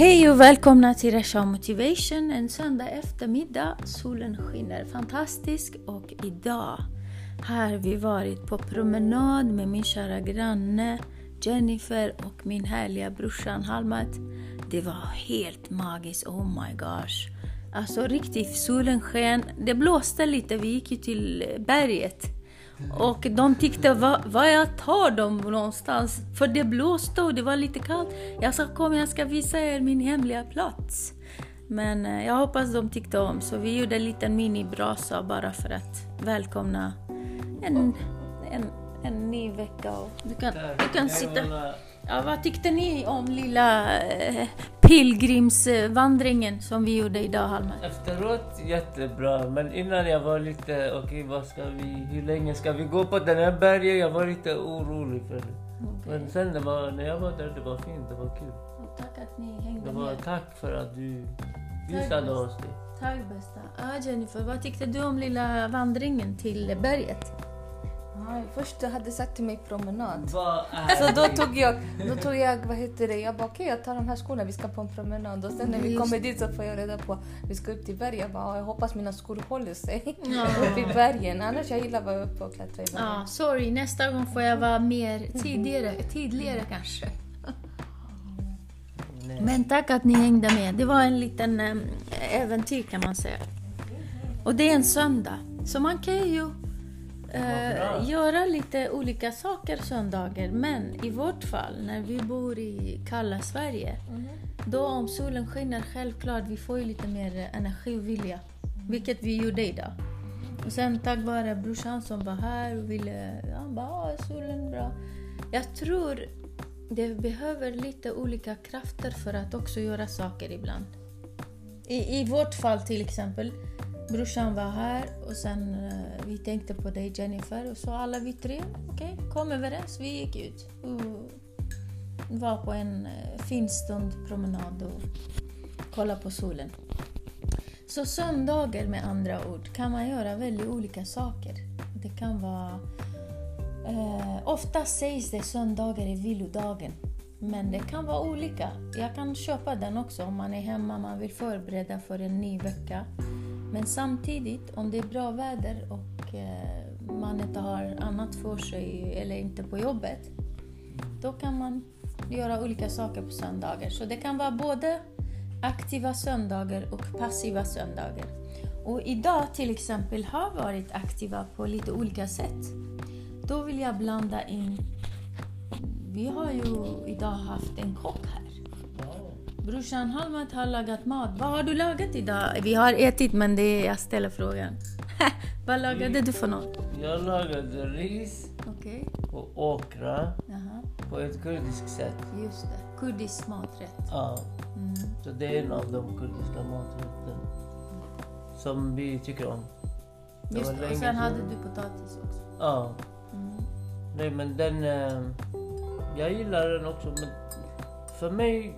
Hej och välkomna till Rasha Motivation en söndag eftermiddag. Solen skiner fantastiskt och idag har vi varit på promenad med min kära granne Jennifer och min härliga brorsan Halmat. Det var helt magiskt, oh my gosh. Alltså riktigt, solen sken. Det blåste lite, vi gick ju till berget. Och de tyckte, vad va jag tar dem någonstans? För det blåste och det var lite kallt. Jag sa, kom jag ska visa er min hemliga plats. Men eh, jag hoppas de tyckte om, så vi gjorde en liten minibrasa bara för att välkomna en, en, en ny vecka. Och du kan, du kan sitta... Ja, vad tyckte ni om lilla eh, pilgrimsvandringen som vi gjorde idag, Halmar? Efteråt jättebra, men innan jag var lite, okej okay, vad ska vi, hur länge ska vi gå på den här berget? Jag var lite orolig för det. Okay. Men sen det var, när jag var där, det var fint, det var kul. Och tack att ni hängde det var, med. Tack för att du visade oss det. Tack bästa. Ja, Jennifer, vad tyckte du om lilla vandringen till berget? Ja, först du hade sagt till mig promenad. Så då tog jag, då tog jag vad heter det, jag bara okej jag tar de här skorna, vi ska på en promenad. Och sen när vi kommer dit så får jag reda på vi ska upp till berget. Jag bara, jag hoppas mina skor håller sig Ja. uppe i bergen. Annars jag gillar att vara uppe och klättra i bergen. Ja, sorry, nästa gång får jag vara mer tidigare, tidigare kanske. Men tack att ni hängde med. Det var en liten äm, äventyr kan man säga. Och det är en söndag, så man kan ju eh, göra lite olika saker söndagar. Men i vårt fall, när vi bor i kalla Sverige, då om solen skiner, självklart, vi får ju lite mer energi och vilja. Vilket vi gjorde idag. Och sen tack vare brorsan som var här och ville, han bara, "Ah, solen är bra. Jag tror det behöver lite olika krafter för att också göra saker ibland. I, i vårt fall till exempel, brorsan var här och sen uh, vi tänkte på dig Jennifer och så alla vi tre, okay, kom överens, vi gick ut och var på en eh, uh, fin stund promenad och kollade på solen. Så söndagar med andra ord kan man göra väldigt olika saker. Det kan vara... Uh, ofta sägs det söndagar är vilodagen. Men det kan vara olika. Jag kan köpa den också om man är hemma, man vill förbereda för en ny vecka. Men samtidigt, om det är bra väder och eh, man inte har annat för sig eller inte på jobbet, då kan man göra olika saker på söndagar. Så det kan vara både aktiva söndagar och passiva söndagar. Och idag till exempel har varit aktiva på lite olika sätt. Då vill jag blanda in... Vi har ju idag haft en kock här. Brorsan Halmat har lagat mat. Vad har du lagat idag? Vi har ätit men det är, jag ställer frågan. Vad lagade du för något? Jag lagade ris Okej. och okra Jaha. på ett kurdiskt sätt. Just det. Kurdisk maträtt. Ja, Mm. så det är en av de kurdiska maträtterna som vi tycker om. Det Just det. Och sen hade du potatis också. Ja, Mm. nej men den... eh, Jag gillar den också men för mig,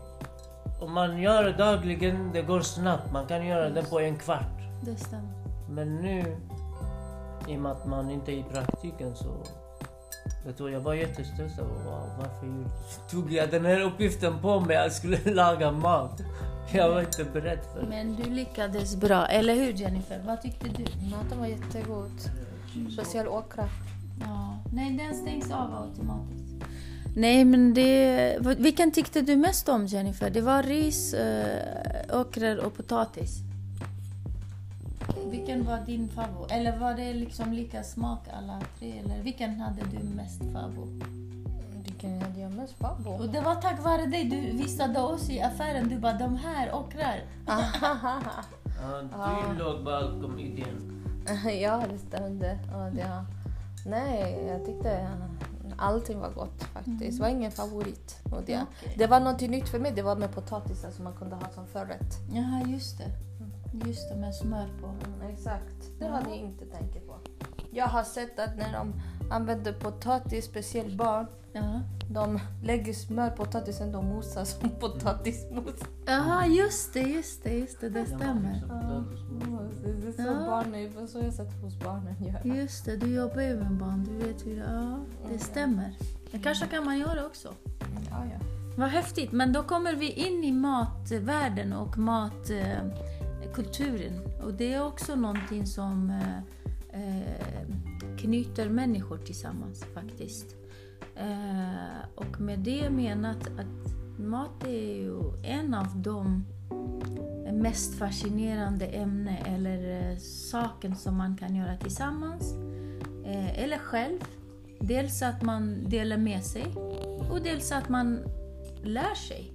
om man gör det dagligen, det går snabbt. Man kan göra den på en kvart. Det stämmer. Men nu, i och med att man inte är i praktiken så... Vet du, jag var jättestressad. Wow, varför tog jag den här uppgiften på mig? Jag skulle laga mat. Jag var inte beredd för det. Men du lyckades bra, eller hur Jennifer? Vad tyckte du? Maten var jättegod. Speciellt okra. Ja, nej den stängs av automatiskt. Nej men det... Vilken tyckte du mest om Jennifer? Det var ris, äh, okror och potatis. Vilken var din favorit? Eller var det liksom lika smak alla tre? Eller vilken hade du mest favorit? Vilken hade jag mest favorit? Och det var tack vare dig du visade oss i affären. Du bara de här okrar. Ja, du låg bakom idén. ja, det stämde. Ja, det, nej, jag tyckte allting var gott faktiskt. Det var ingen favorit. Och det, Okej. det var något nytt för mig. Det var med potatisen som man kunde ha som förrätt. Jaha, just det. Just det, med smör på. Mm, exakt. Det Ja. hade jag inte tänkt på. Jag har sett att när de använder potatis, speciellt barn, Ja. de lägger smör på potatisen och mosar som potatismos. Jaha, just det, just det, just det, det stämmer. Mm, Det är så Ja. barnen, är så jag sett hos barnen göra. Just det, du jobbar ju med barn, du vet hur det Ja, det stämmer. Det kanske kan man göra också. Ja, ja. Vad häftigt. Men då kommer vi in i matvärlden och matkulturen. Och det är också någonting som eh, eh, knyter människor tillsammans faktiskt. Eh, och med det menat att mat är ju en av de mest fascinerande ämne eller eh, saken som man kan göra tillsammans eh, eller själv. Dels att man delar med sig och dels att man lär sig.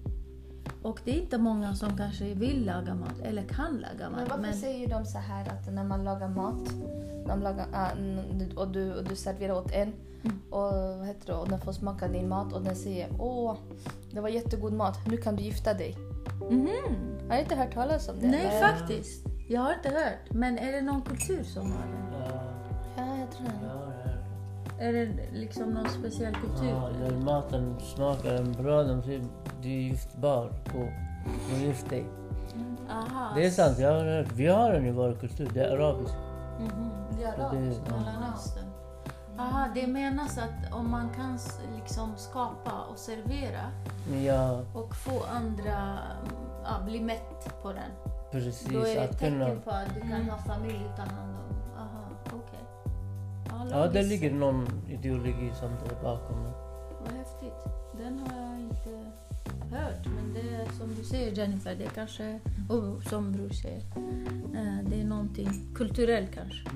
Och det är inte många som kanske vill laga mat eller kan laga mat. Men varför säger de så här att när man lagar mat de lagar, äh, och, du, och du serverar åt en Mm. och, heter det, och den får smaka din mat och den säger åh, det var jättegod mat, nu kan du gifta dig. Mhm. Har du inte hört talas om det? Nej, eller? faktiskt. Jag har inte hört. Men är det någon kultur som har det? Ja, Ja, jag tror det. ja, är det. Liksom någon speciell kultur? Ja, när maten smakar bra, de säger du är giftbar på och gift dig. Aha. Det är sant, jag har hört. Vi har den i vår kultur, det är arabiskt. Mhm. Det är arabiskt. Mellanöstern. Aha, det menas att om man kan liksom skapa och servera ja, och få andra ja, bli mätt på den. precis. Då är det ett tecken kunna, på att du kan ha familj ta hand om. Aha, okej. ja, det ligger någon ideologi som det är bakom det. Vad häftigt. Den har jag inte hört. Men det är som du säger Jennifer, det kanske, och som Bror säger, eh, det är någonting kulturellt kanske.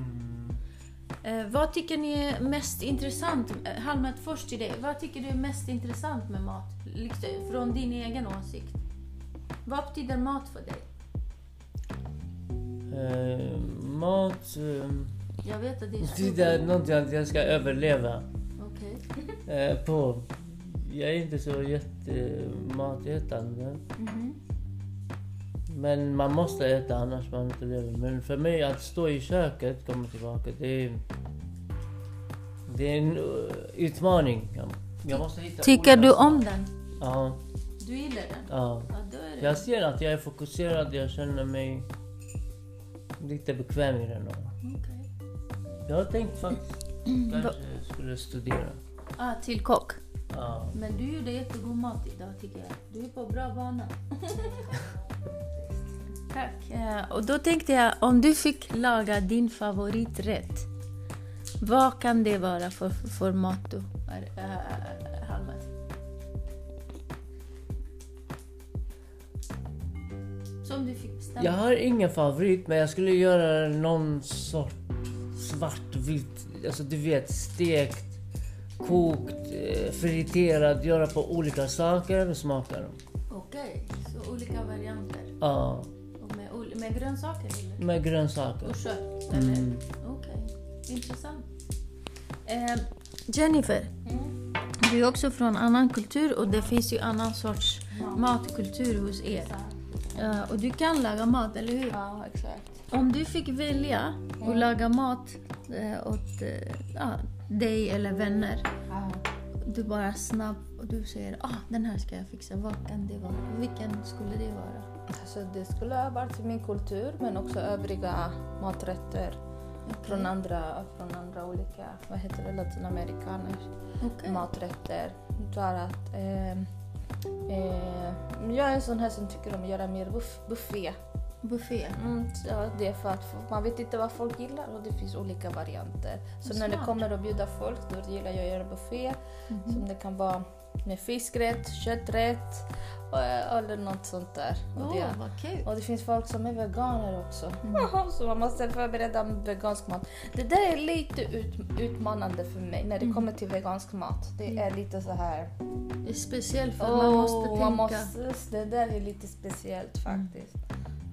Eh, vad tycker ni är mest intressant? Eh, Halmet, först till dig. Vad tycker du är mest intressant med mat? Från din egen åsikt. Vad betyder mat för dig? Eh, mat, eh, Jag vet att det är är någonting att jag ska överleva Okej. eh, på. Jag är inte så jättematätande. Mhm. Men man måste äta annars man inte lever. Men för mig att stå i köket, komma tillbaka, det är... Det är en uh, utmaning. Jag, jag måste hitta Tycker du saker. om den? Ja, Du gillar den? ja. Ja, det. Jag ser att jag är fokuserad, jag känner mig lite bekväm i den. Okej. Jag har tänkt faktiskt kanske skulle studera. Ah, till kock. Ja. Men du gjorde jättegod mat idag tycker jag. Du är på bra bana. Tack. Eh, och då tänkte jag, om du fick laga din favoriträtt, vad kan det vara för, för mat då? Äh, Halmet? Som du fick bestämma. Jag har ingen favorit, men jag skulle göra någon sort svartvit, alltså du vet stekt, kokt, eh, friterad, göra på olika saker och smaka dem. Okej, så olika varianter. Ja, med, grönsaker eller? med grönsaker. Och kött? Eller? Mm. Okej, intressant. Eh, Jennifer, Mm. du är också från annan kultur och det finns ju annan sorts matkultur hos er. Eh, och du kan laga mat, eller hur? Ja, exakt. Om du fick välja att laga mat eh, åt ja, dig eller vänner. Ja. Du bara snabb och du säger ah, den här ska jag fixa. Vad kan det vara? Vilken skulle det vara? Alltså, det skulle ha varit min kultur men också övriga maträtter från andra, från andra olika vad heter det, latinamerikaner Okej. maträtter. För att, eh, eh, jag är en sån här som tycker om att göra mer buff, buffé. Buffé. Mm, ja, det är för att man vet inte vad folk gillar och det finns olika varianter. Så när det Smart. kommer att bjuda folk då gillar jag att göra buffé. Mhm. Som det kan vara med fiskrätt, kötträtt och, eller något sånt där. Och Åh, det, kul. och det finns folk som är veganer också. Mm. så man måste förbereda vegansk mat. Det där är lite ut, utmanande för mig när det Mm. kommer till vegansk mat. Det är lite så här... Det är speciellt för man måste tänka man måste, det där är lite speciellt faktiskt.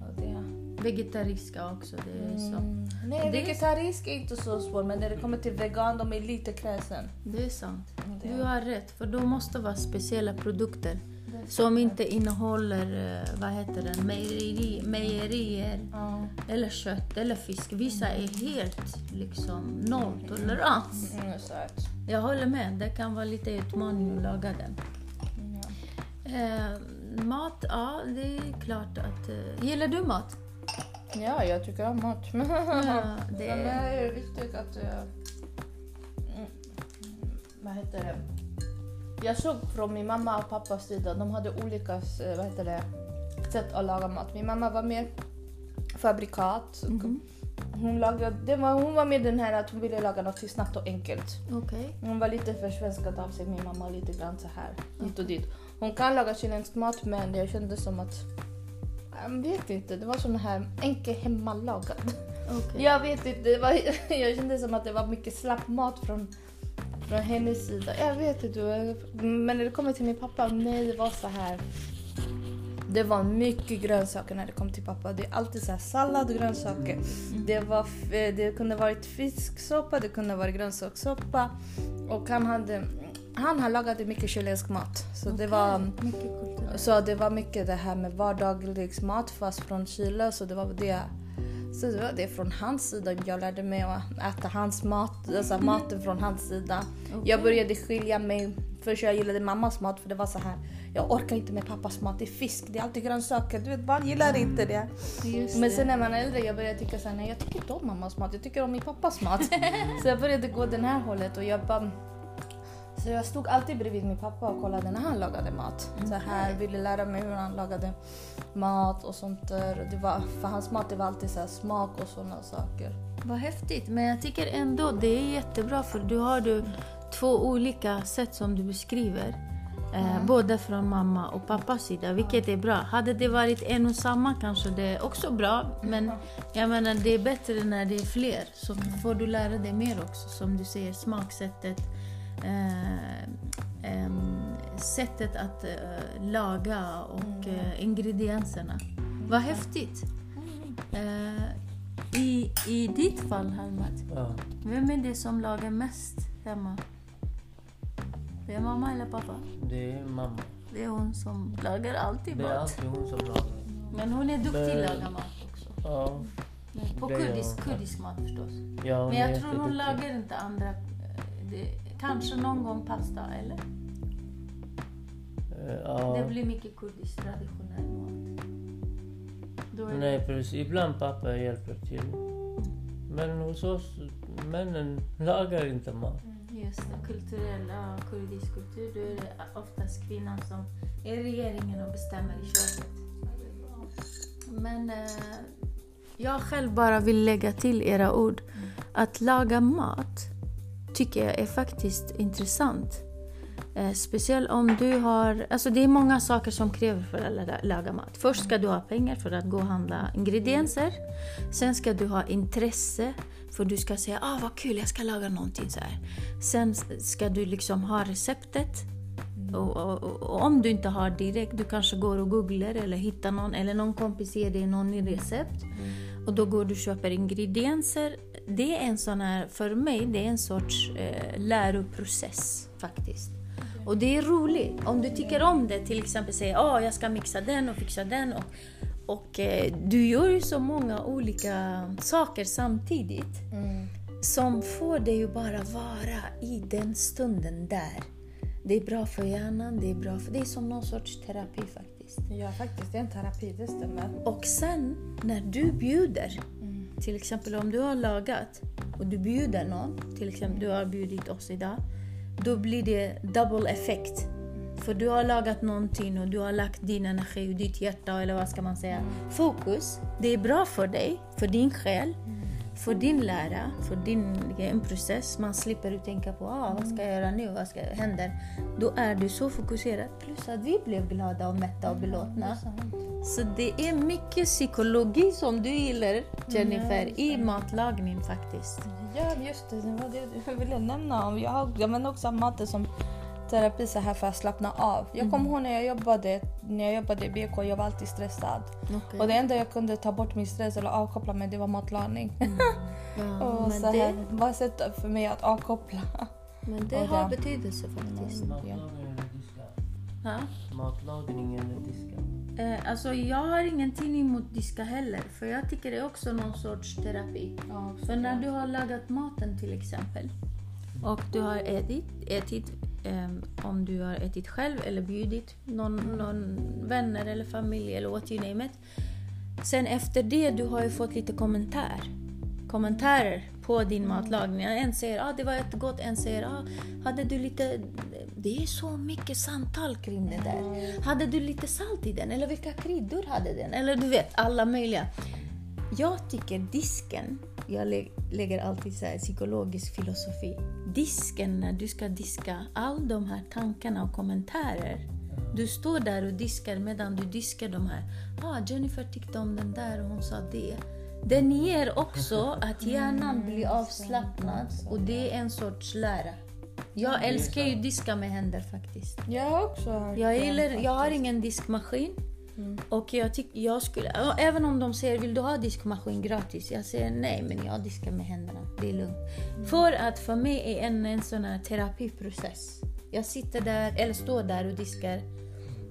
Och det, vegetariska också. Det är, så. mm, nej, Det vegetarisk är inte så svårt men när det kommer till vegan de är lite kräsen. det är sant. Det- Du har rätt, för de måste vara speciella produkter som inte innehåller, eh, vad heter det, mejeri, mejerier Ja. eller kött eller fisk. Vissa är helt liksom nolltolerans. Mm. Jag håller med, det kan vara lite utmaning att laga den. Mm, ja. Eh, mat, ja det är klart att... Eh, gillar du mat? Ja, jag tycker om mat. Ja, det det är viktigt att... eh, mm, vad heter det? Jag såg från min mamma och pappas sida, de hade olika eh, vad heter det, sätt att laga mat. Min mamma var mer fabrikat. Mhm. Hon, lagade, det var, hon var med den här att hon ville laga något snabbt och enkelt. Okej. Hon var lite försvenskad av sig, min mamma lite grann så här hit och dit. Hon kan laga chilensk mat men jag kände som att, jag vet inte, det var sån här enkel hemmalagad. Okej. Jag vet inte, det var, jag kände som att det var mycket slapp mat från, från hennes sida. Jag vet inte, men när det kommer till min pappa, nej det var så här. Det var mycket grönsaker när det kom till pappa. Det är alltid så här sallad och grönsaker. Det, var, eh, det kunde varit fisksoppa, det kunde varit grönsakssoppa. Och han hade, han har lagat mycket chilensk mat. Så det var... Så det var mycket det här med vardaglig mat fast från Chile. Så det var det, så det, var det från hans sida jag lärde mig att äta hans mat, alltså maten från hans sida. Jag började skilja mig. Först jag gillade mammas mat för det var så här. Jag orkar inte med pappas mat. Det är fisk, det är alltid grönsaker. Du vet, barn gillar inte det. Just Men sen när man är äldre jag började tycka såhär, nej jag tycker inte om mammas mat, jag tycker om min pappas mat. så jag började gå den här hållet och jag bara... Så jag stod alltid bredvid min pappa och kollade när han lagade mat. Så här, ville lära mig hur han lagade mat och sånt där. Det var, för hans mat det var alltid så smak och sådana saker. Vad häftigt. Men jag tycker ändå det är jättebra för du har du två olika sätt som du beskriver. Eh, Både från mamma och pappas sida, vilket är bra. Hade det varit en och samma kanske det är också bra. Men jag menar, det är bättre när det är fler. Så får du lära dig mer också. Som du säger, smaksättet. Eh, sättet att eh, laga och eh, ingredienserna. Vad häftigt. I, I ditt fall, Halmat, Ja. vem är det som lagar mest hemma? Det är mamma eller pappa? Det är mamma. Det är hon som lagar alltid Det är mat. alltid hon som lagar. Men hon är duktig Men- att laga mat också. Ja. På kurdisk, kurdisk mat förstås. ja Men jag tror hon lagar inte andra... Det, kanske någon gång pasta, eller? Eh, Ja. Det blir mycket kurdisk traditionell mat. Är Nej precis, ibland pappa hjälper till. Men hos oss, männen lagar inte mat. Mm, Just det, kulturell, ja, kurdisk kultur. Då är det oftast kvinnan som är regeringen och bestämmer i köket. Men eh, jag själv bara vill lägga till era ord. Att laga mat tycker jag är faktiskt intressant. Eh, speciellt om du har... Alltså det är många saker som kräver för att laga mat. Först ska du ha pengar för att gå och handla ingredienser. Sen ska du ha intresse för du ska säga ah vad kul, jag ska laga någonting så här. Sen ska du liksom ha receptet. Och, och, och om du inte har direkt, du kanske går och googlar eller hittar någon eller någon kompis ger dig någon recept. Och då går du och köper ingredienser. Det är en sån här, för mig, det är en sorts eh, läroprocess faktiskt. Och det är roligt. Om du tycker om det, till exempel säga att jag ska mixa den och fixa den. Och, och eh, du gör ju så många olika saker samtidigt som får dig att bara vara i den stunden där. Det är bra för hjärnan, det är bra för... Det är som någon sorts terapi faktiskt. Ja faktiskt, det är en terapi, det stämmer. Och sen när du bjuder, till exempel om du har lagat och du bjuder någon, till exempel du har bjudit oss idag, då blir det double effect. För du har lagat någonting och du har lagt din energi och ditt hjärta, eller vad ska man säga, fokus. Det är bra för dig, för din själ, för din lära, för din en process. Man slipper tänka på ah, vad ska jag göra nu, vad ska hända? Då är du så fokuserad. Plus att vi blev glada och mätta och belåtna. Så det är mycket psykologi som du gillar, Jennifer, i matlagning faktiskt. Ja, just det. Det var det jag ville nämna. om. Jag jag använder också maten som terapi så här för att slappna av. Jag kommer ihåg när jag jobbade, när jag jobbade i BK, jag var alltid stressad. Okay. Och det enda jag kunde ta bort min stress eller avkoppla mig, det var matlagning. ja, och men så här, det, bara ett sätt för mig att avkoppla. men det och har det- betydelse faktiskt. Matlagningen eller diska? Ja. Eller diska? Eh, alltså jag har ingenting emot diska heller, för jag tycker det är också någon sorts terapi. För när du har lagat maten till exempel och du har ätit, ätit Ehm, om du har ätit själv eller bjudit någon, någon vänner eller familj eller what you name it. Sen efter det du har ju fått lite kommentar. Kommentarer på din matlagning. En säger att ah, det var jättegott, en säger ah, hade du lite det är så mycket samtal kring det där. Hade du lite salt i den? Eller vilka kryddor hade den? Eller du vet, alla möjliga. Jag tycker disken, jag lä- lägger alltid så här psykologisk filosofi. Disken när du ska diska all de här tankarna och kommentarer. Du står där och diskar medan du diskar de här. Ah, Jennifer tyckte om den där och hon sa det. Den ger också att hjärnan blir avslappnad och det är en sorts lära. Jag älskar ju diska med händer faktiskt. Jag har också hört Jag, gillar, jag har ingen diskmaskin. Mm. Och jag tycker jag skulle, även om de säger vill du ha diskmaskin gratis? Jag säger nej men jag diskar med händerna. Det är lugnt. Mm. För att för mig är en, en sån här terapiprocess. Jag sitter där, eller står där och diskar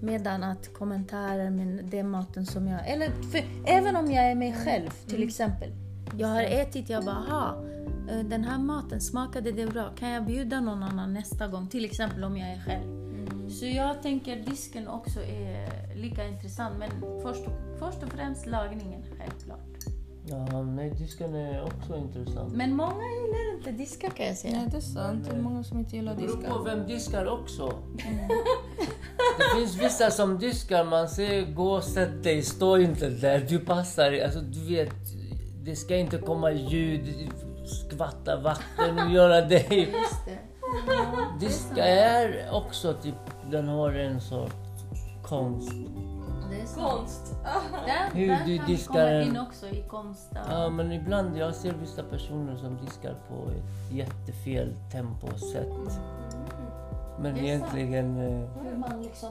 medan att kommentarer med den maten som jag... Eller för, även om jag är mig själv till Mm. exempel. Jag har ätit, jag bara aha, eh, den här maten smakade det bra. Kan jag bjuda någon annan nästa gång? Till exempel om jag är själv. Mm. Så jag tänker disken också är lika intressant. Men först och, först och främst lagningen, självklart. Ja, nej, disken är också intressant. Men många gillar inte diska kan jag säga. Nej, det är sant. Det är många som inte gillar Det beror på vem diskar också. Det finns vissa som diskar, man säger gå och sätt dig, stå inte där, du passar. Alltså du vet, det ska inte komma ljud, skvatta vatten och göra dig. Just det. Diska är också typ, den har en sorts konst. Det är sant. Konst. Den, Hur den du kan diskar komma en- in också i konst. Ja, men ibland jag ser vissa personer som diskar på ett jättefel tempo och sätt. Men Det är egentligen... eh, Hur man liksom...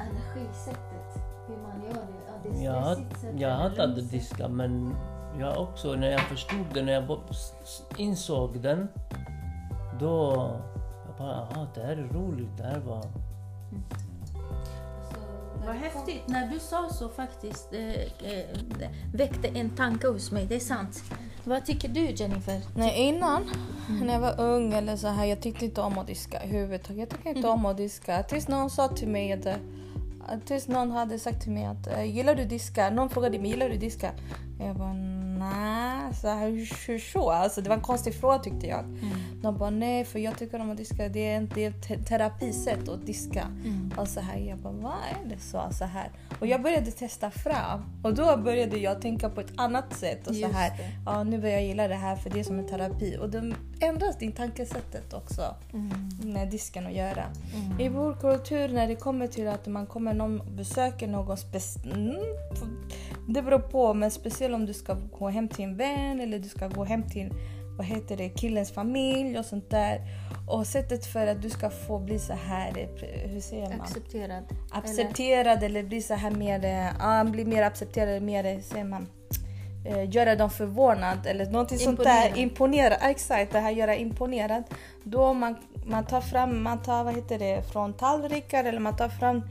Energisättet. Hur man gör det. Ja, det är Jag, hat, stressigt sätt jag eller hatade sätt. diska men jag också, när jag förstod det, när jag bo- s- s- insåg den, då... Bara, aha, det här är roligt, det här var... Vad häftigt. När du sa så faktiskt eh, eh, väckte en tanke hos mig. Det är sant. Vad tycker du Jennifer? Nej, innan när jag var ung eller så här, jag tyckte inte om att diska överhuvudtaget. Jag tycker inte om att diska. Tills någon sa till mig att, eh, tills någon hade sagt till mig att eh, gillar du diska? Någon frågade mig gillar du diska? Jag bara nej, så här, så? Alltså, det var en konstig fråga tyckte jag. De bara nej, för jag tycker om att diska. Det är, ett te- terapisätt att diska. Och så här, jag bara vad är det så? så här. Och jag började testa fram och då började jag tänka på ett annat sätt. Och så Just här, det. ja, nu börjar jag gilla det här för det är som en terapi. Och då ändras din tankesättet också med disken att göra. I vår kultur när det kommer till att man kommer någon besöker någon speciell... Mm, det beror på, men speciellt om du ska gå hem till en vän eller du ska gå hem till vad heter det, killens familj och sånt där. Och sättet för att du ska få bli så här, eh, hur säger man? Accepterad. accepterad eller bli så här mer, eh, ja, bli mer accepterad, mer, eh, säger man, eh, göra dem förvånad eller någonting sånt där. Imponera, exakt, det här göra imponerad. Då man, man tar fram, man tar vad heter det, från tallrikar eller man tar fram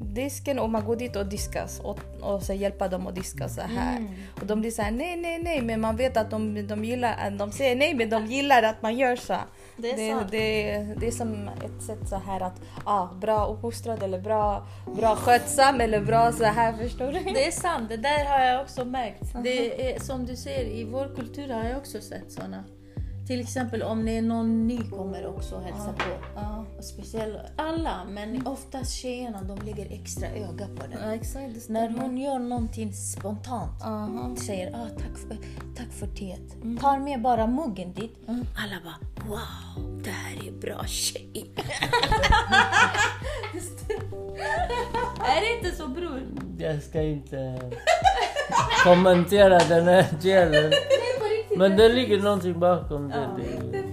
disken och man går dit och diskas och, och så hjälpa dem att diska så här. Mm. Och de blir så här nej, nej, nej, men man vet att de, de gillar, de säger nej, men de gillar att man gör så. Det är det, det, det är som ett sätt så här att ah, bra uppfostrad eller bra, bra skötsam eller bra så här, förstår du? Det är sant, det där har jag också märkt. Det är, som du ser, i vår kultur har jag också sett såna. Till exempel om det är någon ny kommer också och hälsar på. Ja, Och speciellt alla, men oftast tjejerna de lägger extra öga på ja, den. exakt. Det När hon gör någonting spontant, Aha. säger ah, tack, för, tack för teet. Tar med bara muggen dit. Alla bara wow, det här är bra tjej. är det inte så bror? Jag ska inte kommentera den här delen. Men det ligger någonting bakom det. det.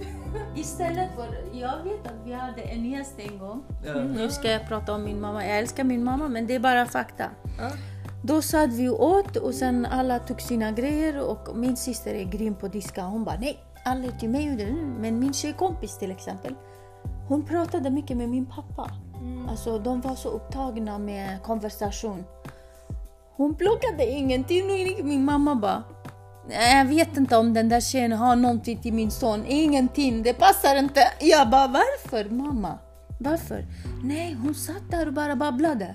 Istället för, jag vet att vi hade en gäst en gång. Ja. Nu ska jag prata om min mamma. Jag älskar min mamma men det är bara fakta. Ja. Då satt vi och åt och sen alla tog sina grejer och min syster är grym på att diska. Hon bara nej, aldrig till mig. Men min tjejkompis till exempel. Hon pratade mycket med min pappa. Alltså de var så upptagna med konversation. Hon plockade ingenting och min mamma bara "Nej, jag vet inte om den där tjejen har någonting till min son. Ingenting, det passar inte. Jag bara varför mamma? Varför? Nej, hon satt där och bara babblade.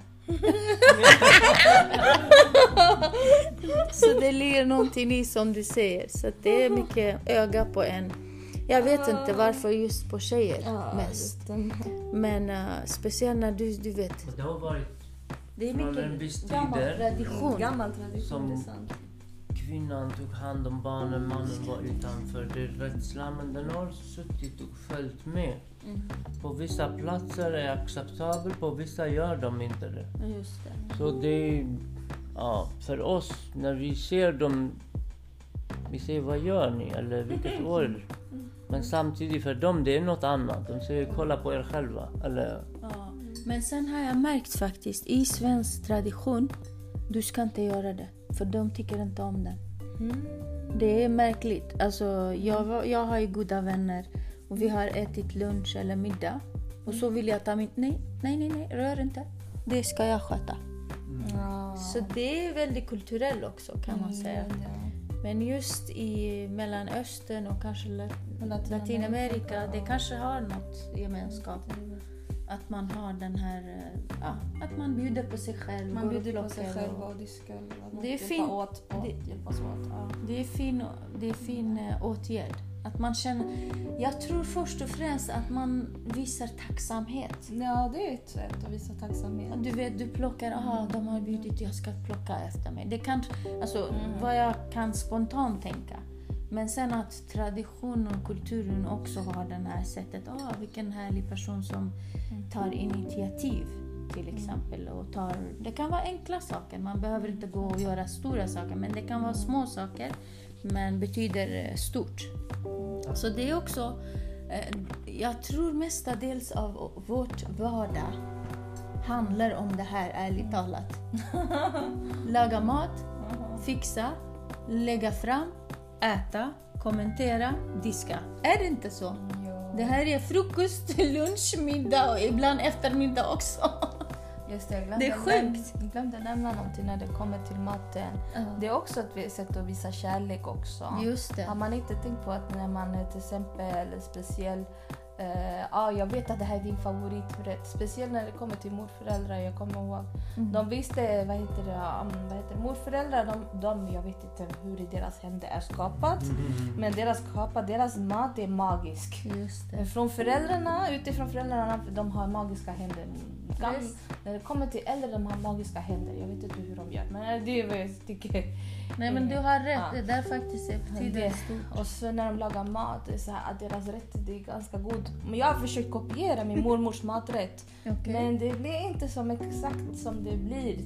så det ligger någonting i som du säger. Så att det är mycket öga på en. Jag vet inte varför just på tjejer mest. Men uh, speciellt när du, du vet. Det har varit Det är från en mycket viss gammal tider. tradition. Gammal tradition, Som- det är sant. Kvinnan tog hand om barnen, mannen var utanför. Det rättslammen den har suttit och följt med. Mm. På vissa platser är det acceptabelt, på vissa gör de inte det. Det. Så det är, ja, för oss, när vi ser dem, vi säger vad gör ni eller vilket år? Men samtidigt för dem det är något annat. De säger kolla på er själva. Eller, Ja. Men sen har jag märkt faktiskt i svensk tradition, du ska inte göra det. För de tycker inte om det. Mm. Det är märkligt. Alltså, jag, jag har ju goda vänner och vi har ätit lunch eller middag. Och så vill jag ta min... Nej, nej, nej, nej, rör inte. Det ska jag sköta. Ja. Så det är väldigt kulturellt också kan man säga. Mm, ja. Men just i Mellanöstern och kanske Lat- Latinamerika. Det kanske har något gemenskap. Att man har den här, eh, ja, att man bjuder på sig själv. Man bjuder på sig själv och- diskar. Det är hjälpa. Åt, åt, Det- Hjälpas åt. Ja. Det är fin, det är fin eh, åtgärd. Att man känner, jag tror först och främst att man visar tacksamhet. ja, det är ett sätt att visa tacksamhet. Du vet, du plockar, aha, de har bjudit, jag ska plocka efter mig. Det kan, alltså Mm. vad jag kan spontant tänka. Men sen att traditionen och kulturen också har den här sättet, ah, vilken härlig person som Mm. tar initiativ till exempel. Och tar, det kan vara enkla saker, man behöver inte gå och göra stora saker. Men det kan vara små saker, men betyder eh, stort. Så det är också, eh, jag tror mestadels av vårt vardag handlar om det här ärligt talat. Laga mat, fixa, lägga fram, äta, kommentera, diska. Är det inte så? Ja. Det här är frukost, lunch, middag och ibland eftermiddag också. Just det, jag Det är sjukt. Jag glömde nämna någonting när det kommer till maten. Det är också ett sätt att visa kärlek också. Just det. Har man inte tänkt på att när man till exempel speciell eh, ah, jag vet att det här är din favoriträtt. Speciellt när det kommer till morföräldrar. Jag kommer ihåg. Mm. De visste, vad heter det, um, vad heter det? morföräldrar, de, de, jag vet inte hur i deras händer är skapat. Men deras skapa, deras mat är magisk. Just det. Från föräldrarna, utifrån föräldrarna, de har magiska händer. Gam, Yes. när det kommer till äldre, de har magiska händer. Jag vet inte hur de gör, men det är vad jag tycker. Nej men du har rätt, Ja. det där faktiskt är Det- stort. Och så när de lagar mat, så här, att deras rätt det är ganska god. Men jag har försökt kopiera min mormors maträtt. Okej. Men det blir inte som exakt som det blir.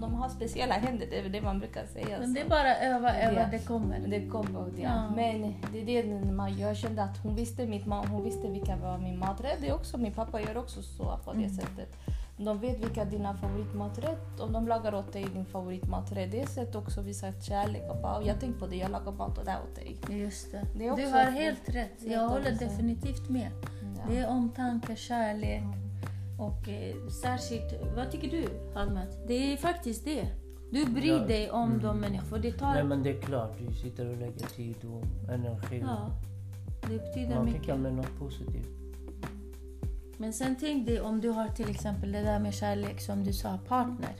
De, har speciella händer, det är det man brukar säga. Men det är bara öva, öva, Ja. det kommer. Det kom och det. Ja. Men det är det man, jag kände att hon visste mitt hon visste vilka var min maträtt. Det är också, min pappa gör också så på det Mm. sättet. De vet vilka dina favoritmaträtt om de lagar åt dig din favoritmaträtt. Det är ett sätt också att visa kärlek. Och bara, "Oh, jag tänkte på det, jag lagar mat och det åt dig. Just det. Det du har helt rätt. Jag att håller definitivt med. Ja. Det är omtanke, kärlek och eh, särskilt, vad tycker du Halmet? Det är faktiskt det. Du bryr Ja. dig om Mm. de människor. Det tar... Nej men det är klart, du sitter och lägger tid och energi. Ja, det betyder Man mycket. skickar med något positivt. Men sen tänk dig om du har till exempel det där med kärlek som du sa, partner.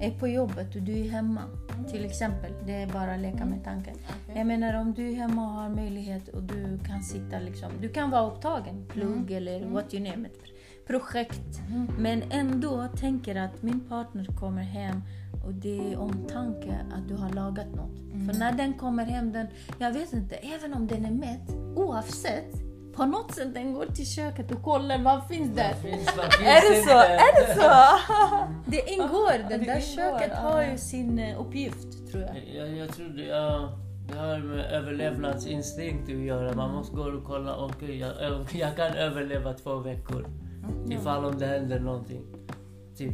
Är på jobbet och du är hemma. Till exempel, det är bara att leka med tanken. Okej. Jag menar om du är hemma och har möjlighet och du kan sitta liksom, du kan vara upptagen, plugg eller what you name it, projekt. Men ändå tänker att min partner kommer hem och det är omtanke att du har lagat något. För när den kommer hem, den, jag vet inte, även om den är mätt, oavsett, på något sätt den går till köket och kollar vad finns där. Finns, vad finns Är det så? inte? Är det så? Det ingår, det det där ingår, köket ja. har ju sin eh, uppgift tror jag. Jag, jag tror det, ja, det har med överlevnadsinstinkt att göra. Man måste gå och kolla, okej jag, jag kan överleva två veckor. Ifall om det händer någonting. Typ.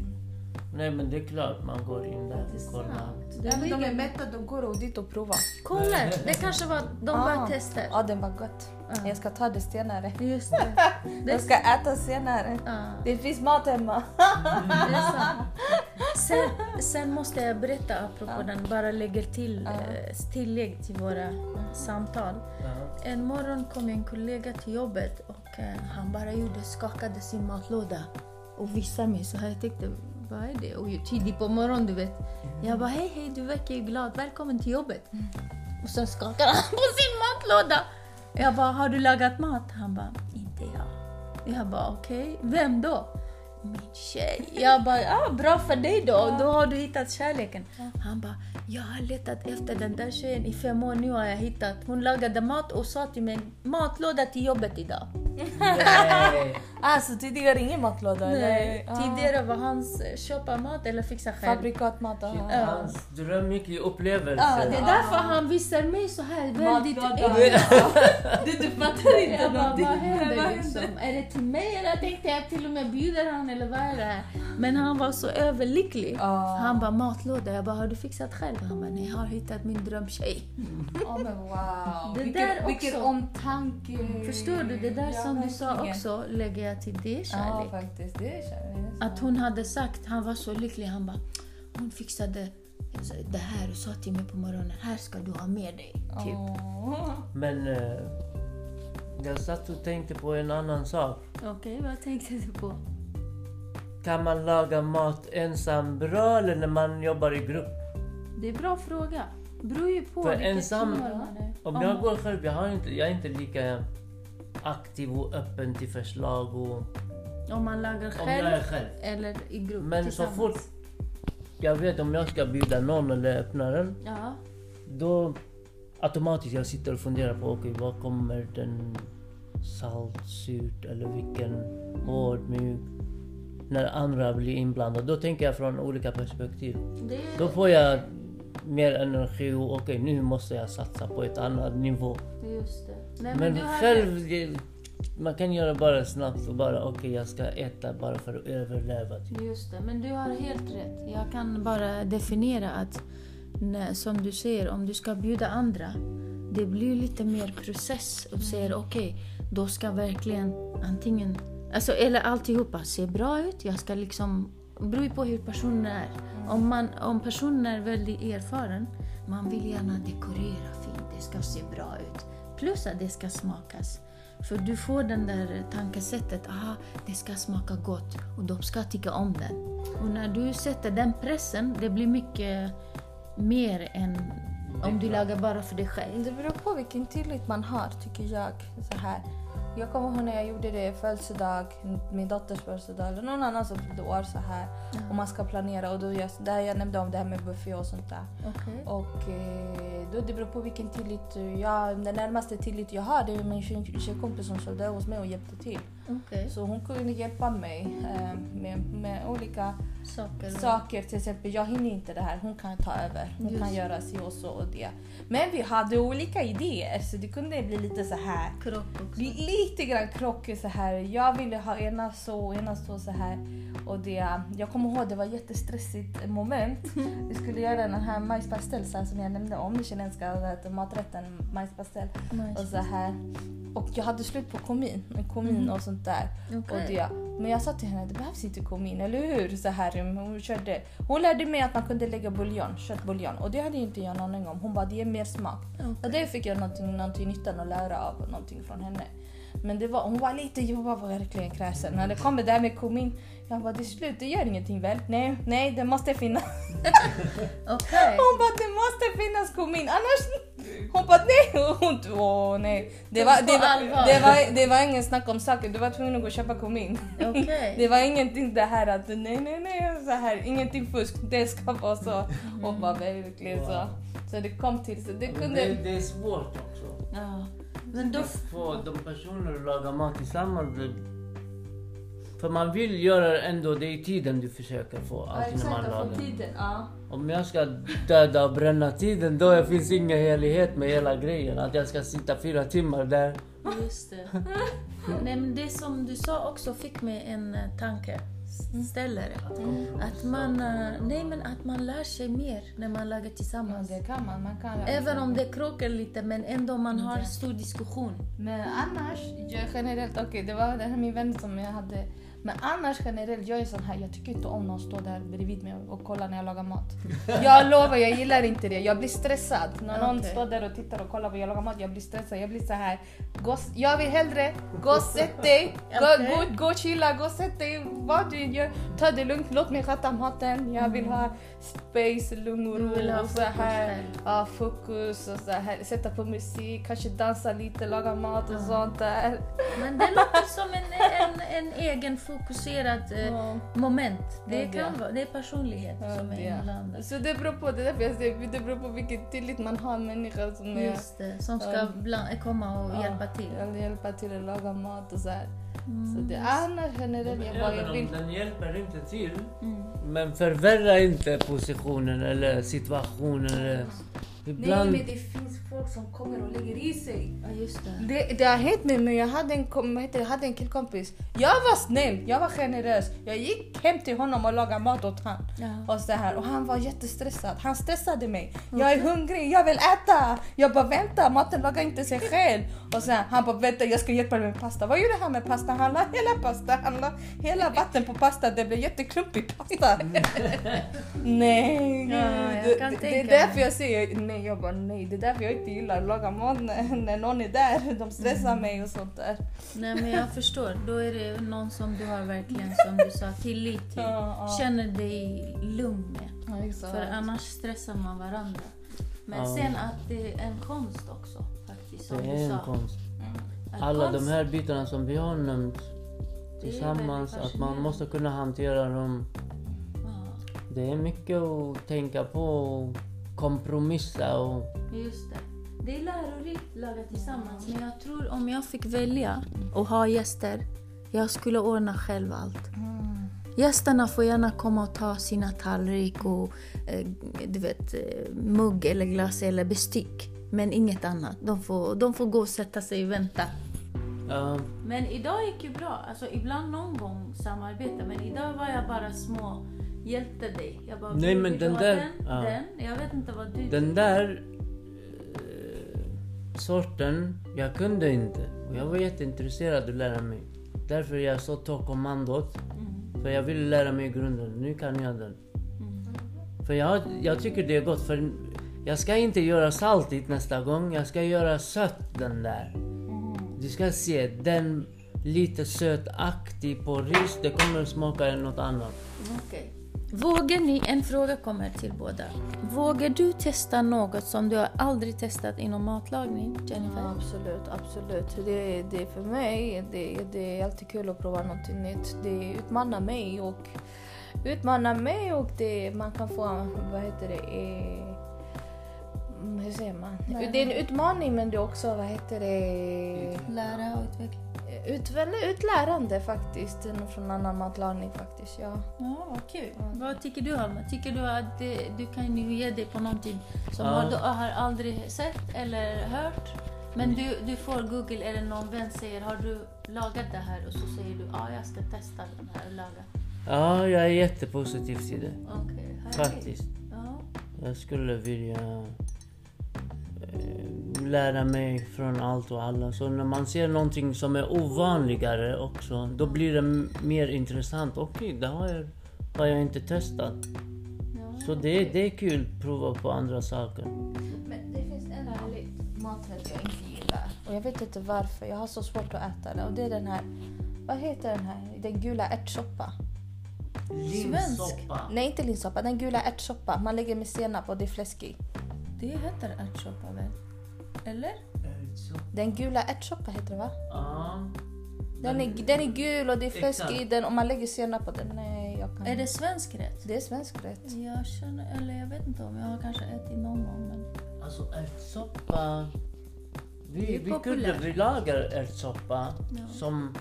Nej men det är klart man går in där och kollar. Det Även de är mätta, de går och dit och provar. Kolla, det kanske var, de bara Ah. testar. Ja, den var gott. Ja. Jag ska ta det senare. Just det. det Jag ska äta senare. Ja, Det finns mat hemma. det är sant. Sen, sen måste jag berätta apropå den, bara lägger till eh, tillägg till våra samtal. En morgon kom en kollega till jobbet och eh, han bara gjorde, skakade sin matlåda och visade mig så här. Jag tänkte, vad är det? Och tidigt på morgonen du vet. Jag bara, hej hej du verkar ju glad, välkommen till jobbet. Och sen skakade han på sin matlåda. Jag bara, har du lagat mat? Han bara, inte jag. Jag bara, okej, vem då? Min tjej. Jag bara, ja bra för dig då. Då har du hittat kärleken. Han bara, jag har letat efter den där tjejen i fem år. Nu har jag hittat. Hon lagade mat och sa till mig, matlåda till jobbet idag. Nej. Alltså tidigare ingen matlåda Nej, eller? Ah. tidigare var hans eh, köpa mat eller fixa själv. Fabrikatmat. ah. Ja. Hans dröm gick i upplevelse. Ja, det är därför han visar mig så här väldigt. Du, du fattar inte någonting. vad händer liksom? Är det till mig eller tänkte jag till och med bjuder han eller vad är det här? Men han var så överlycklig. Ja. Han bara matlåda. Jag bara, har du fixat själv? Han bara, nej jag har hittat min drömtjej. Ja men wow. Det vilken, där vilken också. omtanke. Förstår du? Det där Ja, som du sa också lägger jag till det Ja kärlek. faktiskt, det är kärlek. Att hon hade sagt, han var så lycklig, han bara, hon fixade det här och sa till mig på morgonen, här ska du ha med dig. Typ. Åh. Men eh, jag satt och tänkte på en annan sak. Okej, vad tänkte du på? Kan man laga mat ensam bra eller när man jobbar i grupp? Det är en bra fråga. beror ju på För ensam-. Om jag går själv, jag, har inte, jag är inte lika aktiv och öppen till förslag. Och, om man lagar själv själv. eller i grupp Men så fort jag vet om jag ska bjuda någon eller öppna den, Ja. då automatiskt jag sitter och funderar på okej, vad kommer den salt, surt eller vilken hård, mjuk? När andra blir inblandade, då tänker jag från olika perspektiv. Det, Då får jag mer energi och okej, nu måste jag satsa på ett annat nivå. just det. Nej, Men har själv, det- man kan göra bara snabbt och bara okej, jag ska äta bara för att överleva. Typ. Just det, men du har helt rätt. Jag kan bara definiera att när, som du säger, om du ska bjuda andra, det blir lite mer process och säger okej, då ska verkligen antingen, alltså eller alltihopa se bra ut. Jag ska liksom, det beror ju på hur personen är. Om, man, om personen är väldigt erfaren, man vill gärna dekorera fint, det ska se bra ut. Plus att det ska smakas. För du får den där tankesättet, aha, det ska smaka gott och de ska tycka om den. Och när du sätter den pressen, det blir mycket mer än om du lagar bara för dig själv. Det beror på vilken tillit man har tycker jag. Så här. Jag kommer ihåg när jag gjorde det födelsedag, min dotters födelsedag eller någon annan som fyllde år så här. Och man ska planera och då jag, där jag nämnde om det här med buffé och sånt där. Okej. Och eh, då det beror på vilken tillit jag, den närmaste tillit jag har det är min tjej- tjejkompis som följde hos mig och hjälpte till. Okej. Så hon kunde hjälpa mig eh, med, med olika Saker. och- saker. Till exempel, jag hinner inte det här, hon kan ta över. Hon Just kan göra si och så och det. Men vi hade olika idéer så det kunde bli lite så här. Krock också. Li- Lite grann krockar så här. Jag ville ha ena så, ena så, så här. Och det, jag kommer ihåg det var ett jättestressigt moment. Vi skulle göra den här majspastell så här, som jag nämnde om, den chilenska maträtten majspastell. Nice. Och så här. Och jag hade slut på kumin, kumin och sånt där. Okej. Och det. Men jag sa till henne, det behövs inte kumin, eller hur? Så här, hon, körde. hon lärde mig att man kunde lägga buljong, köttbuljong. Och det hade inte jag någon aning om. Hon bara, det ger mer smak. Och det fick jag någonting, någonting nyttan att lära av någonting från henne. Men det var, hon var lite, jag var verkligen kräsen. När det kommer där med kumin, jag bara, det är slut, det gör ingenting väl? Nej, nej, det måste finnas. Okej. Hon bara, det måste finnas kumin, annars... Hon bara, nej! Hon, åh nej. Det var, det, var, det, var, det var ingen snack om saker, du var tvungen att gå och köpa kumin. Okej. Det var ingenting det här att nej, nej, nej, så här, ingenting fusk, det ska vara så. Och bara verkligen så. Så det kom till så det Men kunde... det, det är svårt också. Ja. Men då... Att få de personer att laga mat tillsammans. det- För man vill göra det ändå, det är tiden du försöker få. Alltid när man lagar. tiden. Ja. Om jag ska döda och bränna tiden, då finns ingen helighet med hela grejen. Att jag ska sitta fyra timmar där. Just det. Nej, men det som du sa också fick mig en eh, tanke. Ställare. Att man, eh, nej, men att man lär sig mer när man lagar Ja, tillsammans. det kan man. man kan Även om det krockar lite men ändå man har stor diskussion. Men annars, jag generellt, okej det var den här min vän som jag hade Men annars generellt, jag är sån här, jag tycker inte om någon står där bredvid mig och kollar när jag lagar mat. Jag lovar, jag gillar inte det. Jag blir stressad. När någon Okej. står där och tittar och kollar på jag lagar mat, jag blir stressad. Jag blir så här. Gå, jag vill hellre gå och sätt dig, gå, Okej. gå, gå och chilla, gå och sätt dig. Vad du gör, ta det lugnt, låt mig sköta maten. Jag vill ha space, lugn och ro och så fokus här. Ja, fokus och så här. Sätta på musik, kanske dansa lite, laga mat och sånt där. Men det låter som en, en, en egen fokuserad eh, Ja. moment. Det, Ja, det. kan vara, det är personlighet Ja, som är inblandad. Så det beror på, det är därför jag säger, det beror på vilken tillit man har en människa som är, Just det, som ska Ja. bland, komma och Ja, hjälpa till. Eller hjälpa till att laga mat och så här. Mm, Så det annars generellt, jag bara, jag vill... den hjälper inte till. Mm. Men förvärra inte positionen eller situationen. Eller ibland... Nej men det finns folk som kommer och lägger i sig. Ja, just det. Det, det har hänt mig, men jag hade en, heter jag hade en killkompis. Jag var snäll, jag var generös. Jag gick hem till honom och lagade mat åt honom. Ja. Och, så här, och han var jättestressad. Han stressade mig. Jag är hungrig, jag vill äta. Jag bara vänta, maten lagar inte sig själv. Och sen han bara vänta, jag ska hjälpa dig med pasta. Vad gjorde han med pasta? Han la hela pasta, han la hela vatten på pasta. Det blev jätteklumpig pasta. nej, Ja, det, kan det, det är därför jag säger nej. Jag bara nej, det är därför jag inte gillar att laga mat när, när någon är där. De stressar Mm. mig och sånt där. Nej men jag förstår. Då är det någon som du har verkligen, som du sa, tillit till. Ja, ja. Känner dig lugn med. Ja. För annars stressar man varandra. Men Ja. sen att det är en konst också faktiskt, som Det du är en sa. konst. Att Alla konst- de här bitarna som vi har nämnt tillsammans, att man måste kunna hantera dem. Det är mycket att tänka på och kompromissa och... just det. Det är lärorikt laga tillsammans. Men jag tror om jag fick välja och ha gäster, jag skulle ordna själv allt. Mm. Gästerna får gärna komma och ta sina tallrik och eh, du vet, eh, mugg eller glas eller bestick. Men inget annat. De får, de får gå och sätta sig och vänta. Ja, Men idag gick ju bra. Alltså ibland någon gång samarbeta. Men idag var jag bara små hjälpte dig. Jag bara, Nej, "Vill men den där- Den, ja. den. Jag vet inte vad du den där eh, sorten, jag kunde inte. Och jag var jätteintresserad att lära mig. Därför jag så tog kommandot. Mm. För jag ville lära mig grunden. Nu kan jag den. Mm. För jag, jag tycker det är gott. För jag ska inte göra saltigt nästa gång. Jag ska göra sött den där. Du ska se, den lite sötaktig på ris. Det kommer att smaka något annat. Okej. Vågar ni, en fråga kommer till båda. Vågar du testa något som du har aldrig testat inom matlagning, Jennifer? Ja, absolut, absolut. Det, det är för mig, det, det är alltid kul att prova något nytt. Det utmanar mig och utmanar mig och det, man kan få, vad heter det, eh, hur säger man? Nej. Det är en utmaning men det är också, vad heter det, Lära och utveckla. Ut, väldigt utlärande faktiskt från annan matlagning faktiskt. Ja. Ja, vad kul. Vad tycker du Alma? Tycker du att det, du kan ju ge dig på någonting som Ja. du har aldrig sett eller hört? Men du, du får Google eller någon vän säger har du lagat det här och så säger du ja jag ska testa den här och laga. Ja, jag är jättepositiv till det. Okej, härligt. Faktiskt. Ja. Jag skulle vilja lära mig från allt och alla. Så när man ser någonting som är ovanligare också, då blir det mer intressant. Okej, det har jag, har jag inte testat. Ja. Så det, det är kul att prova på andra saker. Men det finns en härlig maträtt jag inte gillar. Och jag vet inte varför. Jag har så svårt att äta det. Och det är den här, vad heter den här? Den gula ärtsoppa. Svensk. Nej, inte linssoppa. Den gula ärtsoppa. Man lägger med senap och det är fläsk i. Det heter ärtsoppa väl? Eller? Den gula ärtsoppa heter det va? Ja. Den är, den är gul och det är fläsk Exakt. i den och man lägger senap på den. Nej, jag kan Är det svensk rätt? Det är svensk rätt. Jag känner, eller jag vet inte om jag har kanske ätit någon gång men... Alltså ärtsoppa... Det Vi, är vi kunde, populärt. vi lagar ärtsoppa Ja. som...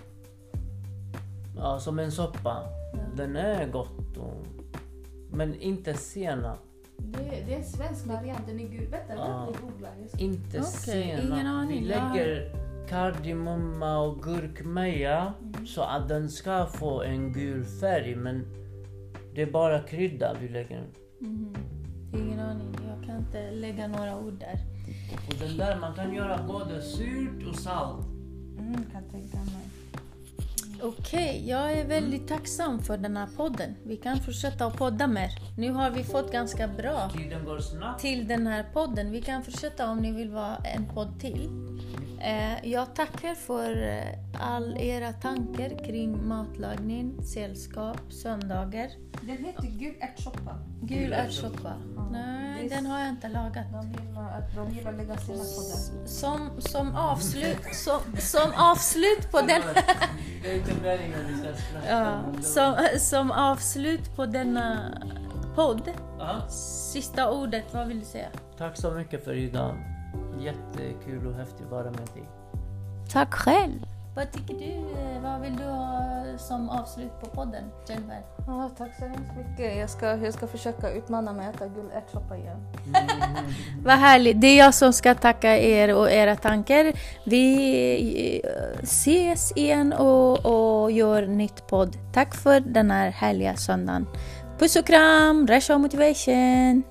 Ja, som en soppa. Ja. Den är gott och, Men inte senap. Det, det är en svensk variant. Den är gul. Vänta, Ja. jag googlar. Inte ingen aning. Vi lägger kardemumma och gurkmeja Mm. så att den ska få en gul färg men det är bara krydda vi lägger. Mhm. Ingen aning, jag kan inte lägga några ord där. Och den där man kan göra både surt och salt. Mm, kan tänka mig. Okej, jag är väldigt tacksam för den här podden. Vi kan fortsätta att podda mer. Nu har vi fått ganska bra till den här podden. Vi kan fortsätta om ni vill vara en podd till. Eh, jag tackar för eh, all era tankar kring matlagning, sällskap, söndagar. Den heter gul ärtsoppa. Gul ärtsoppa. Ja. Nej, den har jag inte lagat. De gillar, de gillar att lägga sina poddar. Som, som, avslut, som, som avslut på den. Ja, som, som avslut på denna podd, sista ordet, vad vill du säga? Tack så mycket för idag. Jättekul och häftigt att vara med dig. Tack själv! Vad tycker du? eh, Vad vill du ha som avslut på podden, Jennifer? Ja, tack så hemskt mycket. Jag ska, jag ska försöka utmana mig att äta gul ärtsoppa igen. Vad härligt! Det är jag som ska tacka er och era tankar. Vi eh, ses igen och, och gör nytt podd. Tack för den här härliga söndagen. Puss och kram! Rasha motivation!